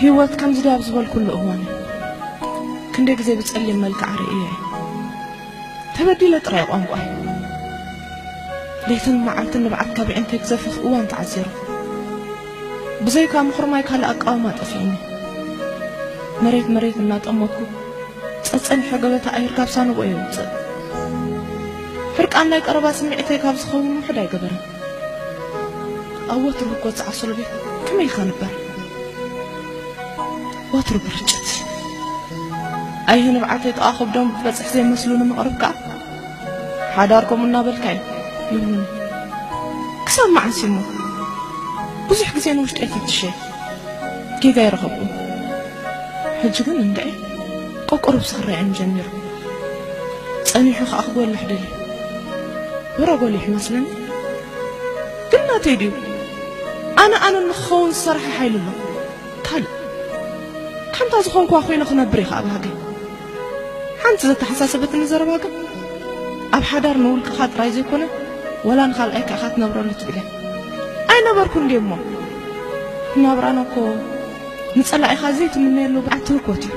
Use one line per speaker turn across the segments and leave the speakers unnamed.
ህይወት ከምዚ ድያ ኣብ ዝበልኩሉ እዋን ክንደይ ግዜ ብጸሊም መልክዓ ርእየ ተበዲለ ጥራይ ቋንቋይ ለይትን መዓልትን ንብዓት ካብዒ እንተይግዘፍኽ እዋን ተዓዚሩ ብዘይካ ምኹርማይ ካልእ ኣቃውማ ጠፊኡኒ መሬት መሬት እናጠመኩ ጸጸኒሖ ገበታ ኣየር ካብ ሳንቦ የውፅእ ሕርቃን ናይ ቀረባ ስምዒተይ ካብ ዝኸውን ውሕድ ኣይገበረን ኣብ ወትሩ ህኮት ዝዓሰሎ ቤት ከመይ ኢልካ ንበር ወትሩ ብርጭት ኣይህ ንብዓተይ ጥቓ ከብዶም ብበፅሕ ዘይመስሉ ንምቕርብ ከዓ ሓዳር ከምኡ እናበልካ እዩ ይብሉኒ ክሳብ መዓስ እሞ ብዙሕ ግዜ ንውሽጢ የፈትሸ ጌጋ ይረኸብኩም ሕጂ ግን እንድዒ ቆቆርብሲ ክረኣየኒ ጀሚሩ ጸኒሑ ከኣ ክጎልሕ ደልዩ ሑረ ጎሊሑ መስለኒ ግን ናተይ ድዩ ኣነ ኣነ ንክኸውን ዝሰርሐ ሓይሊ ኣሎ ካልእ ከምታ ዝኾንኳ ኮይነ ክነብር ይኸኣ ባህገይ ሓንቲ ዘተሓሳሰበትኒ ዘረባ ግን ኣብ ሓዳር ንውልቅኻ ጥራይ ዘይኮነ ወላ ንካልኣይ ከኣ ክትነብረሉ ትብለ ኣይነበርኩን ድየ እሞ ናብራና እኮ ንጸላኢኻ ዘይትምነየሉ ብዓቲ ህኮት እዩ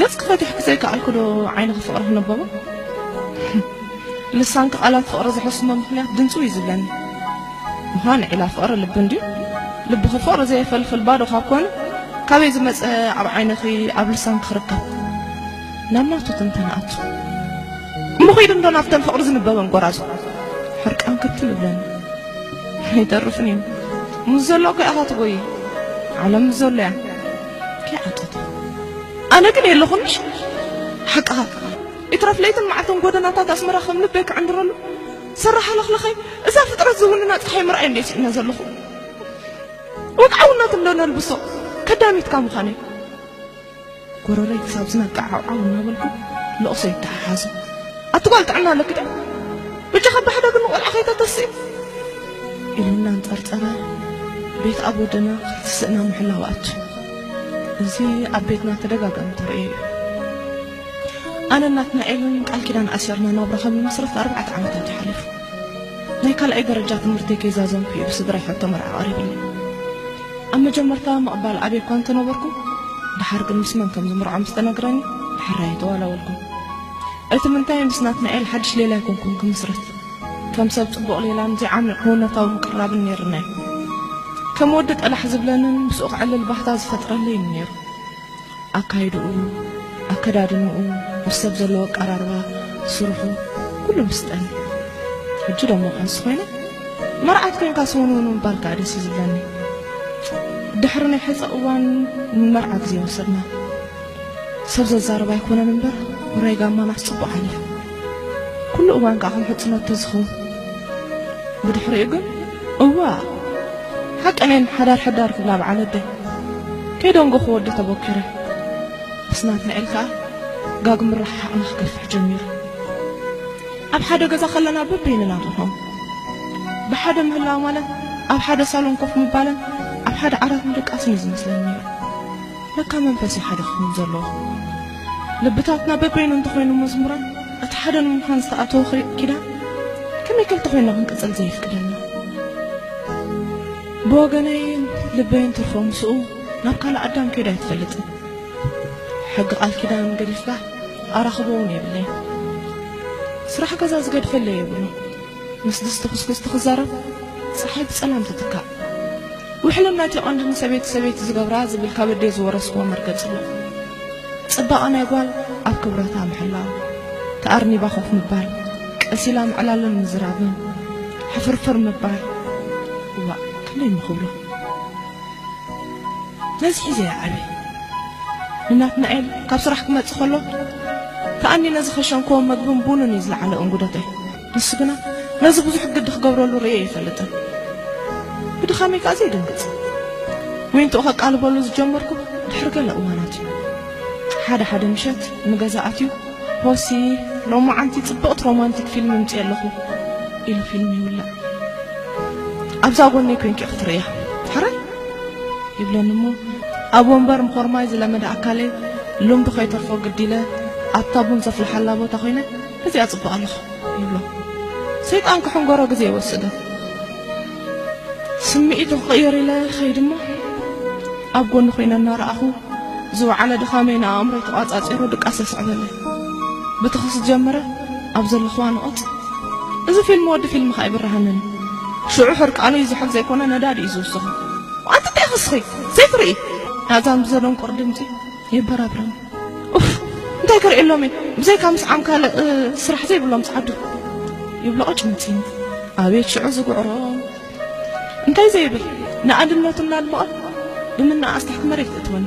ገጽ ክፈትሕ ብዘይከኣልኩ ዶ ዓይንኺ ፍቕሪ ክነበቦ? ልሳንኪ ቃላት ፍቕሪ ዝሕስሞ ምኽንያት ድምጹ እዩ ዝብለኒ። ምዃን ዒላ ፍቕሪ ልቢ እንድዩ። ልብኺ ፍቕሪ ዘየፈልፍል ባዶ ካብ ኮነ ካበይ ዝመጸ ኣብ ዓይንኺ ኣብ ልሳንኪ ክርከብ? ናብ ናቱ ትንተና ኣቱ። እሞ ኺድ እንዶ ናብተን ፍቕሪ ዝንበበን ጎራዙ ሕርቃን ክትል ይብለኒ። ኣይተርፍን እዩ። ምስ ዘሎ እኮ ኢኻ ትጎይ። ዓለም ምስ ዘሎ እያ። ይዓጠጥ ኣነ ግን የለኹን ምሽ ሓቅኻ ይትረፍ ለይትን መዓልትን ጎደናታት ኣስመራ ከም ልበይ ክዕንድረሉ ሰራሕ ኣለኽለኸይ እዛ ፍጥረት ዝውንና ፀሓይ ምርኣይ እንደ ስኢነ ዘለኹ ወግዓውነት እንዶ ነልብሶ ከዳሚትካ ምዃነ ጎረረይ ክሳብ ዝነቅዕ ዓውዓው እናበልኩ ልቕሶ ይተሓሓዙ ኣቲ ጓል ጥዕና ኣለኪ ዶ በጃኻ ብሓደ ግን ቆልዓ ከይተተስእ ኢሉ እናንጸርጸረ ቤት ኣብ ወደና ክትስእና ምሕላው ኣች እዚ ኣብ ቤትና ተደጋጋሚ ተርእዮ እዩ ኣነ ናትናኤልን ቃል ኪዳን ኣሰርና ናብራ ከም ንመስረት ኣርባዕተ ዓመታት እዩ ሓሊፉ ናይ ካልኣይ ደረጃ ትምህርተይ ከይዛዘምኩ እዩ ብስድራይ ሕቶ መርዓ ቀሪብኒ ኣብ መጀመርታ ምቕባል ኣብየ እኳ እንተነበርኩ ድሓር ግን ምስ መን ከም ዝምርዖ ምስ ተነግረኒ ብሕራይ ተዋላወልኩ እቲ ምንታይ ምስ ናትናኤል ሓድሽ ሌላ ኣይኮንኩን ክምስረት ከም ሰብ ጽቡቕ ሌላን ዘይዓሚቕ ክውንነታዊ ምቅርራብን ነይርናዮ። ከም ወዲ ጠላሕ ዝብለንን ምስኡ ክዕልል ባህታ ዝፈጥረለይን ነይሩ። ኣካይድኡ፣ ኣከዳድንኡ፣ ምስ ሰብ ዘለዎ ኣቀራርባ፣ ስርሑ፣ ኩሉ ምስጠኒ። ሕጂ ደሞ ሓንስ ኮይነ መርዓት ኮንካ ሰውንውን ምባል ከኣ ደስ እዩ ዝብለኒ። ድሕሪ ናይ ሕጸ እዋን ንመርዓ ግዜ ወሰድና። ሰብ ዘዛርብ ኣይኮነን እምበር ውራይ ጋማናስ ጽቡቕ ሓሊፉ ኩሉ እዋን ከኣ ከም ሕጽኖት ተዝኸውን ብድሕሪኡ ግን እዋእ ሓቀን እየን ሓዳር ሕዳር ክብላ በዓል ኣደይ ከይደንጎ ክወዲ ተበኪረ ምስ ናትናኤል ከኣ ጋግ ምርሕሓቕና ክገፍሕ ጀሚሩ ኣብ ሓደ ገዛ ከለና በበይንና ንርሆም ብሓደ ምህላው ማለት ኣብ ሓደ ሳሎን ኮፍ ምባልን ኣብ ሓደ ዓራት ምድቃስን እዩ ዝመስለኒ ነይሩ ለካ መንፈስ እዩ ሓደ ክኸውን ዘለዎ። ልብታትና በበይኑ እንተኾይኑ መዝሙራን እቲ ሓደ ንምዃን ዝተኣተወ ክሪእ ኪዳን ከመይ ክልተ ኮይና ክንቅጽል ዘየፍቅደና ብወገነይን ልበይን ትርፎ ምስኡ ናብ ካልእ ኣዳም ከይዱ ኣይትፈልጥን ሕጊ ቃል ኪዳን ገዲፍካ ኣራኽቦ እውን የብለይ ስራሕ ገዛ ዝገድፈለይ የብሉ ምስ ድስቲ ኩስኩስቲ ክዛረብ ጸሓይ ብጸላም ትትካእ። ውሕልና እቲ ቀንዲ ንሰበይቲ ሰበይቲ ዝገብራ ዝብል ካብ ኣደይ ዝወረስክዎ መርገጺ ኣሎ። ጽባቐ ናይ ጓል ኣብ ክብረታ ምሕላው፣ ተኣርኒባ ኮፍ ምባል፣ ቀስ ኢላ ምዕላልን ምዝራብን፣ ሕፍርፍር ምባል እዋእ ክንደይ እሞ ክብሎ። ነዚ ሒዘ እየ ዓብየ ንናትናኤል ካብ ስራሕ ክመፅእ ከሎ ተኣኒነ ዝኸሸንክዎ መግብን ቡንን እዩ ዝለዓለ እንጉዶተይ ንሱ ግና ነዚ ብዙሕ ግዲ ክገብረሉ ርእየ ኣይፈልጥን ብድኻመይ ከዓ ዘይድንግፅ ዊንትኡ ከቃልበሉ ዝጀመርኩ ድሕሪ ገለ እዋናት እዩ ሓደ ሓደ ምሸት ንገዛ ኣትዩ ሆሲ ሎማዓንቲ ጽብቕቲ ሮማንቲክ ፊልም ምጽየ ኣለኹ ኢሉ ፊልም ይውላዕ ኣብዛ ጎነይ ኮንኪ ክትርእያ ሕራይ ይብለኒ እሞ ኣብ ወንበር ምኾርማይ ዝለመደ ኣካለይ ልምዱ ከይተርፎ ግዲለ ኣብታ ቡን ዘፍልሓላ ቦታ ኮይነ እዚኣ ጽቡቕ ኣለኹ ይብሎ ሰይጣን ክሕንጎሮ ግዜ ይወስዶ ስምዒቱ ክቕይር ኢለ ኸይድ እሞ ኣብ ጎኒ ኮይነ እናረኣኹ ዝወዓለ ድኻመይ ንኣእምሮይ ተቛጻጺሩ ድቃስ የስዕበለይ ብትኽስ ጀመረ ኣብ ዘለኹዋ ንቐጽ እዚ ፊልም ወዲ ፊልም ኸ ኣይብርሃንን ሽዑ ሕርቃኑ ይዝሕል ዘይኮነ ነዳዲ እዩ ዝውስኹ ኣንቲ እንታይ ኽስኺ ዘይትርኢ ናዛን ብዘደንቁር ድምፂ የበራብረኒ እንታይ ከርእየሎም እዩ ብዘይካ ምስ ዓም ካልእ ስራሕ ዘይብሎም ጻዓዱ ይብሎ ቐጭንቲ ኣቤት ሽዑ ዝጉዕሮ እንታይ ዘይብል ንኣድነቱ እናድመቐ ብምናኣስ ትሕቲ መሬት እትወኒ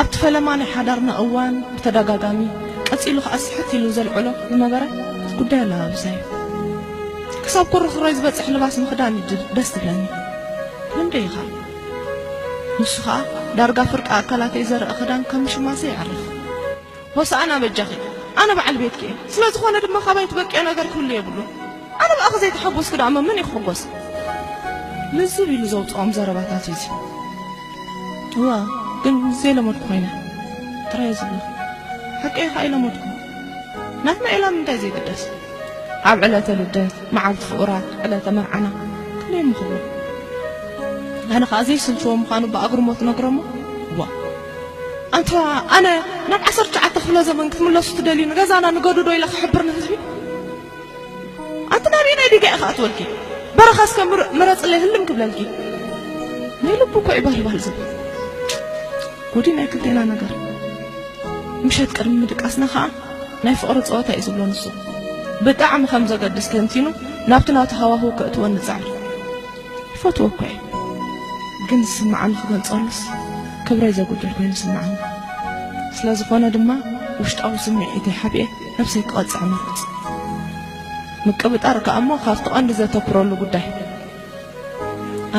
ኣብቲ ፈለማ ናይ ሓዳርና እዋን ብተደጋጋሚ ቀጺሉ ከዓ ስሕት ኢሉ ዘልዕሎ ዝነበረ ጉዳይ ኣላባብሳ እዩ ክሳብ ኮርኽሮይ ዝበፅሕ ልባስ ምኽዳን እዩ ደስ ትብለኒ ክንደይ ኢኻ ንሱ ከኣ ዳርጋ ፍርቂ ኣካላተይ ዘርኢ ክዳን ከም ሽማሰ ይዓርፍ። ሆሳእና በጃኺ ኣነ በዓል ቤትኪ እየ ስለ ዝኾነ ድማ ካባይ ትበቅዮ ነገር ክህሉ የብሉን ኣነ ብኣኺ ዘይተሓጎስኩ ደኣ መመን እዩ ክሕጎስ ልዝብ ኢሉ ዘውጽኦም ዘረባታት እዩ እዚ እወ ግን ዘይለመድኩ ኮይነ ጥራይ ዝብለኺ ሓቀይ ከኣ ይለመድኩ ናትና ዒላም እንታይ ዘይግደስ ኣብ ዕለተ ልደት መዓልቲ ፍቑራት ዕለተ መርዓና ክልዮም ይኽብሩ ኣነ ከዓ ዘይስልችዎ ምዃኑ ብኣግርሞት ነግሮሞ ዋ ኣንታ ኣነ ናብ ዓሰርተ ትሽዓተ ክፍለ ዘመን ክትምለሱ ትደልዩ ንገዛና ንገዱዶ ኢለ ክሕብር ንህዝቢ ኣቲ ናብየናይ ዲጋ ኢኻ ኣትወልኪ በረኻ እስከ ምረፅለይ ህልም ክብለልኪ ናይ ልቡ እኮ ይባልባል ዝብል ጉዲ ናይ ክልቴና ነገር ምሸት ቅድሚ ምድቃስና ከዓ ናይ ፍቕሪ ፀወታ እዩ ዝብሎ ንሱ ብጣዕሚ ከም ዘገድስ ተንቲኑ ናብቲ ናቱ ሃዋህው ከእትወን ንፅዕር ይፈትዎ እኮ እዩ ግን ዝስምዓኒ ክገልፀሉስ ክብረይ ዘጉድል ኮይኑ ስምዓኒ ስለ ዝኾነ ድማ ውሽጣዊ ስምዒተይ ሓቢኤ ነብሰይ ክቐጽዕ እመርጽ። ምቅብጣር ከኣ እሞ ካብቲ ቀንዲ ዘተኩረሉ ጉዳይ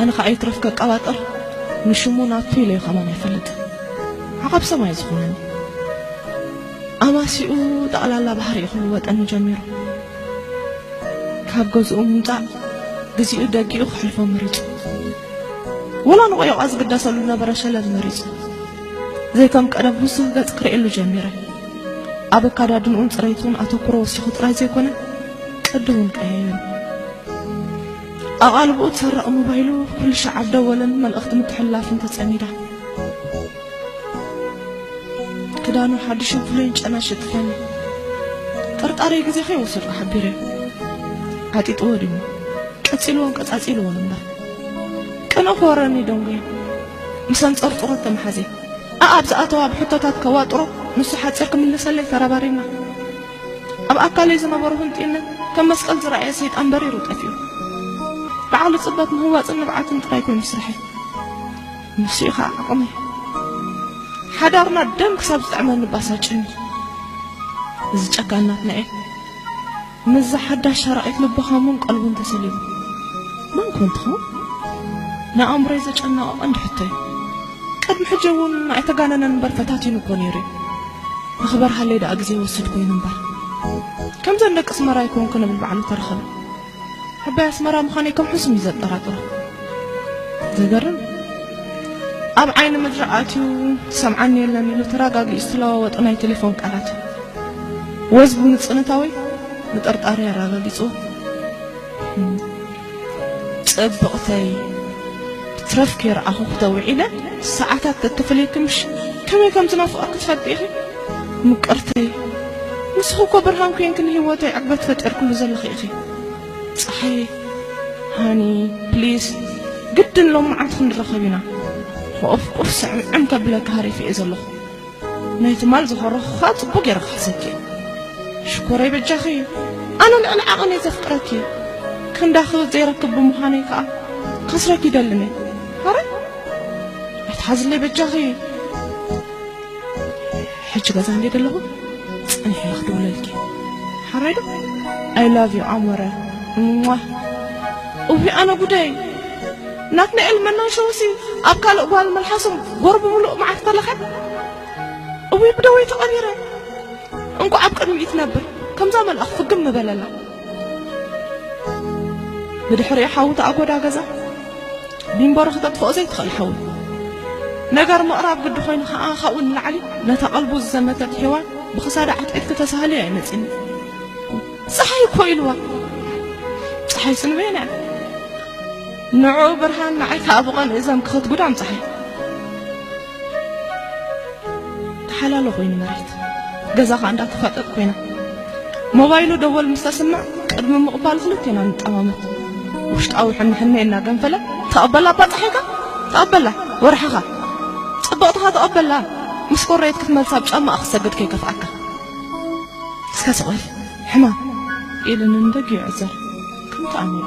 ኣነ ከኣ ይትረፍ ከቀባጥር ንሽሙ ናቱ ኢለዮ ከማን ኣይፈልጥን። ዓቐብ ሰማይ ዝኾነኒ ኣማሲኡ ጠቕላላ ባህሪኡ ክልወጠኒ ጀሚሩ። ካብ ገዝኡ ምምጻእ ግዚኡ ደጊኡ ክሕልፎ መሪጹ። ወላ ንቆዮቛ ዝግደሰሉ ዝነበረ ሸለል መሪጹ። ዘይከም ቀደም ህሱህ ገጽ ክርእየሉ ጀሚረ። ኣብ ኣካዳድንኡን ጽረይቱን ኣተኩሮ ወሲኹ ጥራይ ዘይኮነ ቅዲ እውን ቀያይሩ። ኣቓልብኡ ትሰረቕ ሞባይሉ ኩሉ ሸዓብ ደወልን መልእኽቲ ምትሕልላፍን ተጸሚዳ። ክዳኑ ሓድሽን ፍሉይን ጨና ሽጥፈኒ ጥርጣሬ ግዜ ከይወሰድኩ ሓቢረ ዓጢጥዎ ድዩ ቀጺልዎን ቀጻጺልዎን እምበር ቅንእ ክወረኒ ደንጎየ ምስ ኣንጸርጽሮት ተመሓዜ ኣኣብ ዝኣተዋ ብ ሕቶታት ከዋጥሮ ንሱ ሓጺር ክምልሰለይ ተረባሪብና። ኣብ ኣካለይ ዝነበሮ ህንጥዩነት ከም መስቀል ዝረኣየ ሰይጣን በሪሩ ጠፊኡ። ብዓሊ ጽበት ምህዋጽን ንብዓትን ጥራይ ኮይኑ ስርሐይ። ንሱ'ዩ ከኣ ዓቕመይ። ሓዳርና ደም ክሳብ ዝጥዕመኒ ባሳጭኒ። እዚ ጨካን ናትናኤል። ምስዛ ሓዳሽ ሰራቒት ልብኻምውን ቀልቡን ተሰሊሙ መን ኮን ትኸውን? ንኣእምሮይ ዘጨነቐ ቀንዲ ሕቶ'ዩ። ቅድሚ ሕጂ'ውን ኣይተጋነነን'ምበር ፈታቲኑ እኮ ነይሩ እዩ። ንኽበርሃለይ ደኣ ግዜ ይወስድ ኮይኑ'ምበር። ከምዘን ደቂ ኣስመራ ኣይኮንኩን እብል ባዕሉ ተረኸበ። ዓባይ ኣስመራ ምዃነይ ከም ሕሱም እዩ ዘጠራጥሮ። ዘገርም ኣብ ዓይኒ ምድሪ ኣትዩ ሰምዓኒ የለን ኢሉ ተረጋጊኡ ዝተለዋወጡ ናይ ቴሌፎን ቃላት ወዝ ብምፅንታዊ ምጥርጣሪ ኣረጋጊፁ ፅብቕተይ ትረፍ ከይረኣኹ ክተውዒለ ሰዓታት ተተፈለየክምሽ ከመይ ከም ዝናፍቐ ክትፈልጢ ኢኺ ምቅርተይ ንስኺ እኮ ብርሃን ኮይንኪ ንሂወተይ ዕግበት ፈጢርክሉ ዘለኺ ኢኺ ጸሓይ ሃኒ ፕሊስ ግድን ሎም መዓልቲ ክንራኸብ ኢና ኦፍ ቁርስ ዕምዕም ከብለካ ሃሪፍ እየ ዘለኹ ናይ ትማል ዝኸረኹኻ ጽቡቅ ገይረ ክሓሰኪ ሽኮረይ በጃኺ ኣነ ልዕሊ ዓቐን እየ ዘፍቅረኪ ክንዳ ክብት ዘይረክብ ብምዃነይ ከዓ ከስረኪ ይደልኒ ሃረ ኣይትሓዝለይ በጃኺ ሕጂ ገዛ እንደ ደለኹ ጸኒሐ ኢለ ክድውለልኪ ሓራይ ዶ ኣይ ላቭ ዩ ኣሞረ እሟ እዊ ኣነ ጉደይ ናትናኤል መናሸውሲ ኣብ ካልእ ጓል መልሓሶም ጎርቢ ምሉእ መዓት ተለኸ እዊ ብደወይ ተቐቢረ እንኳዕ ኣብ ቅድሚኡ ትነብር ከምዛ መልኣኽ ፍግም ምበለላ ብድሕሪኡ ሓዊ ተኣጎዳ ገዛ ቢምቦሮ ክተጥፍኦ ዘይትኽእል ሓዊ ነገር ምቕራብ ግዲ ኮይኑ ከዓ ካብኡ ንላዕሊ ነታ ቀልቡ ዝዘመተት ሔዋን ብክሳዳ ዓትዒት ክተሳህሊ ኣይመፅኒ ፀሓይ እኮ ኢልዋ ፀሓይ ስንበይና ንዑ ብርሃን ንዓይ ከዓ ብቐንኢ ዘምክኸት ጉዳም ፀሓይ ተሓላሎ ኮይኑ መሬት ገዛ ከዓ እንዳተፋጠጥ ኮይና ሞባይሉ ደወል ምስ ተስምዕ ቅድሚ ምቕባል ክልቴና ንጠማመት ውሽጣዊ ሕንሕነ እናገንፈለ ተቐበላ እባ ፀሓይካ ተቐበላ ወርሕኻ ፅብቕትኻ ተቐበላ ምስ ኮረየት ክትመልሳ ኣብ ጫማኣ ክትሰግድ ከይከፍኣካ እስከ ስቕበል ሕማም ኢልን እንደግ ይዕዘር ከምቲ ኣሚሩ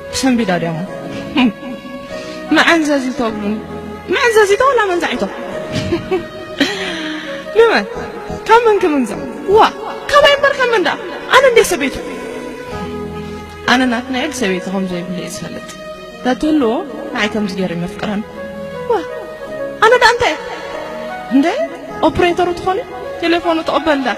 ሰንቢዳ ድያሞ መዐንዘዚቶ ብሉኒ መዐንዘዚቶ ወላ መንዛዒቶ ንመን ካብ መን ክምንዘ ዋ ካባይ እምበር ካብ መን ደኣ ኣነ እንደ ሰበይቱ ኣነ ናትናኤል ሰበይቲ ከም ዘይብሉ እየ ዝፈልጥ ተትህልዎ ንዓይ ከምዚ ገይሩ መፍቅረን ዋ ኣነ ደኣ እንታይ እንደ ኦፕሬተሩ ትኾኒ ቴሌፎኑ ትቕበል ደኣ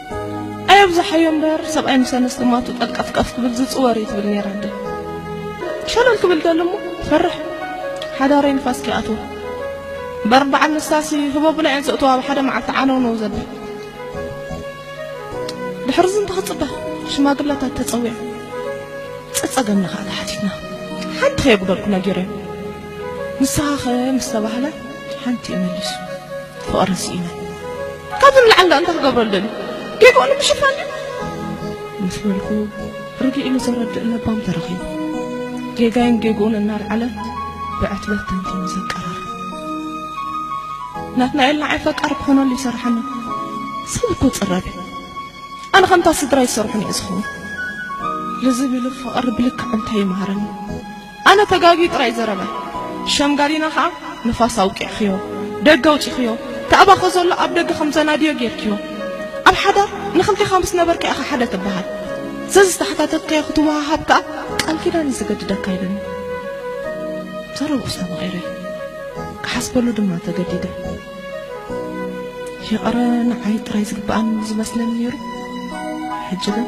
ኣየብዛሓዮ እምበር ሰብኣይ ምስ ኣንስቲ ማቱ ጠልቀፍቀፍ ክብል ዝፅወር እዩ ትብል ነይራ ኣደ ሸለል ክብል ደሊ እሞ ፈርሕ ሓዳረይ ንፋስ ከይኣትዎ እምበር በዓል ንስታሲ ህበቡላ እየን ዘእትዋ ኣብ ሓደ መዓልቲ ዓነውነው ዘብል ድሕሪ እዚ እንታይ ክፅበ ሽማግለታት ተፀዊዐ ፀፀገምና ከዓ ተሓቲትና ሓንቲ ከየጉደልኩ ነጊረ ንስኻ ኸ ምስ ተባህለ ሓንቲ እዩ መሊሱ ፍቕሪ ስኢነ ካብዚ ንላዕሊ ዳኣ እንታይ ክገብረሉ ደልዩ ጌግኡ ንምሽፋን ድዩ ምስ በልኩ ርግእ ኢሉ ዘረድእ ለባም ተረኺቡ ጌጋይን ጌግኡን እናልዓለ ብዕትበት ተንቲኑ ዘቀራርብ ናትናኤል ንዓይ ፈቃር ክኾነሉ ይሰርሓኒ ሰብ እኮ ፅረብ እዩ ኣነ ከምታ ስድራ ይሰርሑን እዩ ዝኸውን ልዝብ ኢሉ ፍቕሪ ብልክዕ እንታይ ይምሃረኒ ኣነ ተጋግዩ ጥራይ ዘረበ ሸምጋሊና ከኣ ንፋስ ኣውቂዕክዮ ደገ ኣውጪክዮ ተኣባኾ ዘሎ ኣብ ደገ ከም ዘናድዮ ጌርክዮ ኣብ ሓዳር ንክልቴኻ ምስ ነበርካ ኢኻ ሓደ ትበሃል ዘዝተሓታተትካዮ ክትወሃሃብ ከኣ ቃል ኪዳን እዩ ዝገድደካ ኢሉኒ ዘረብኡ ኣስተማቒረ ክሓስበሉ ድማ ተገዲደ ይቕረ ንዓይ ጥራይ ዝግብኣኒ ዝመስለኒ ነይሩ ሕጂ ግን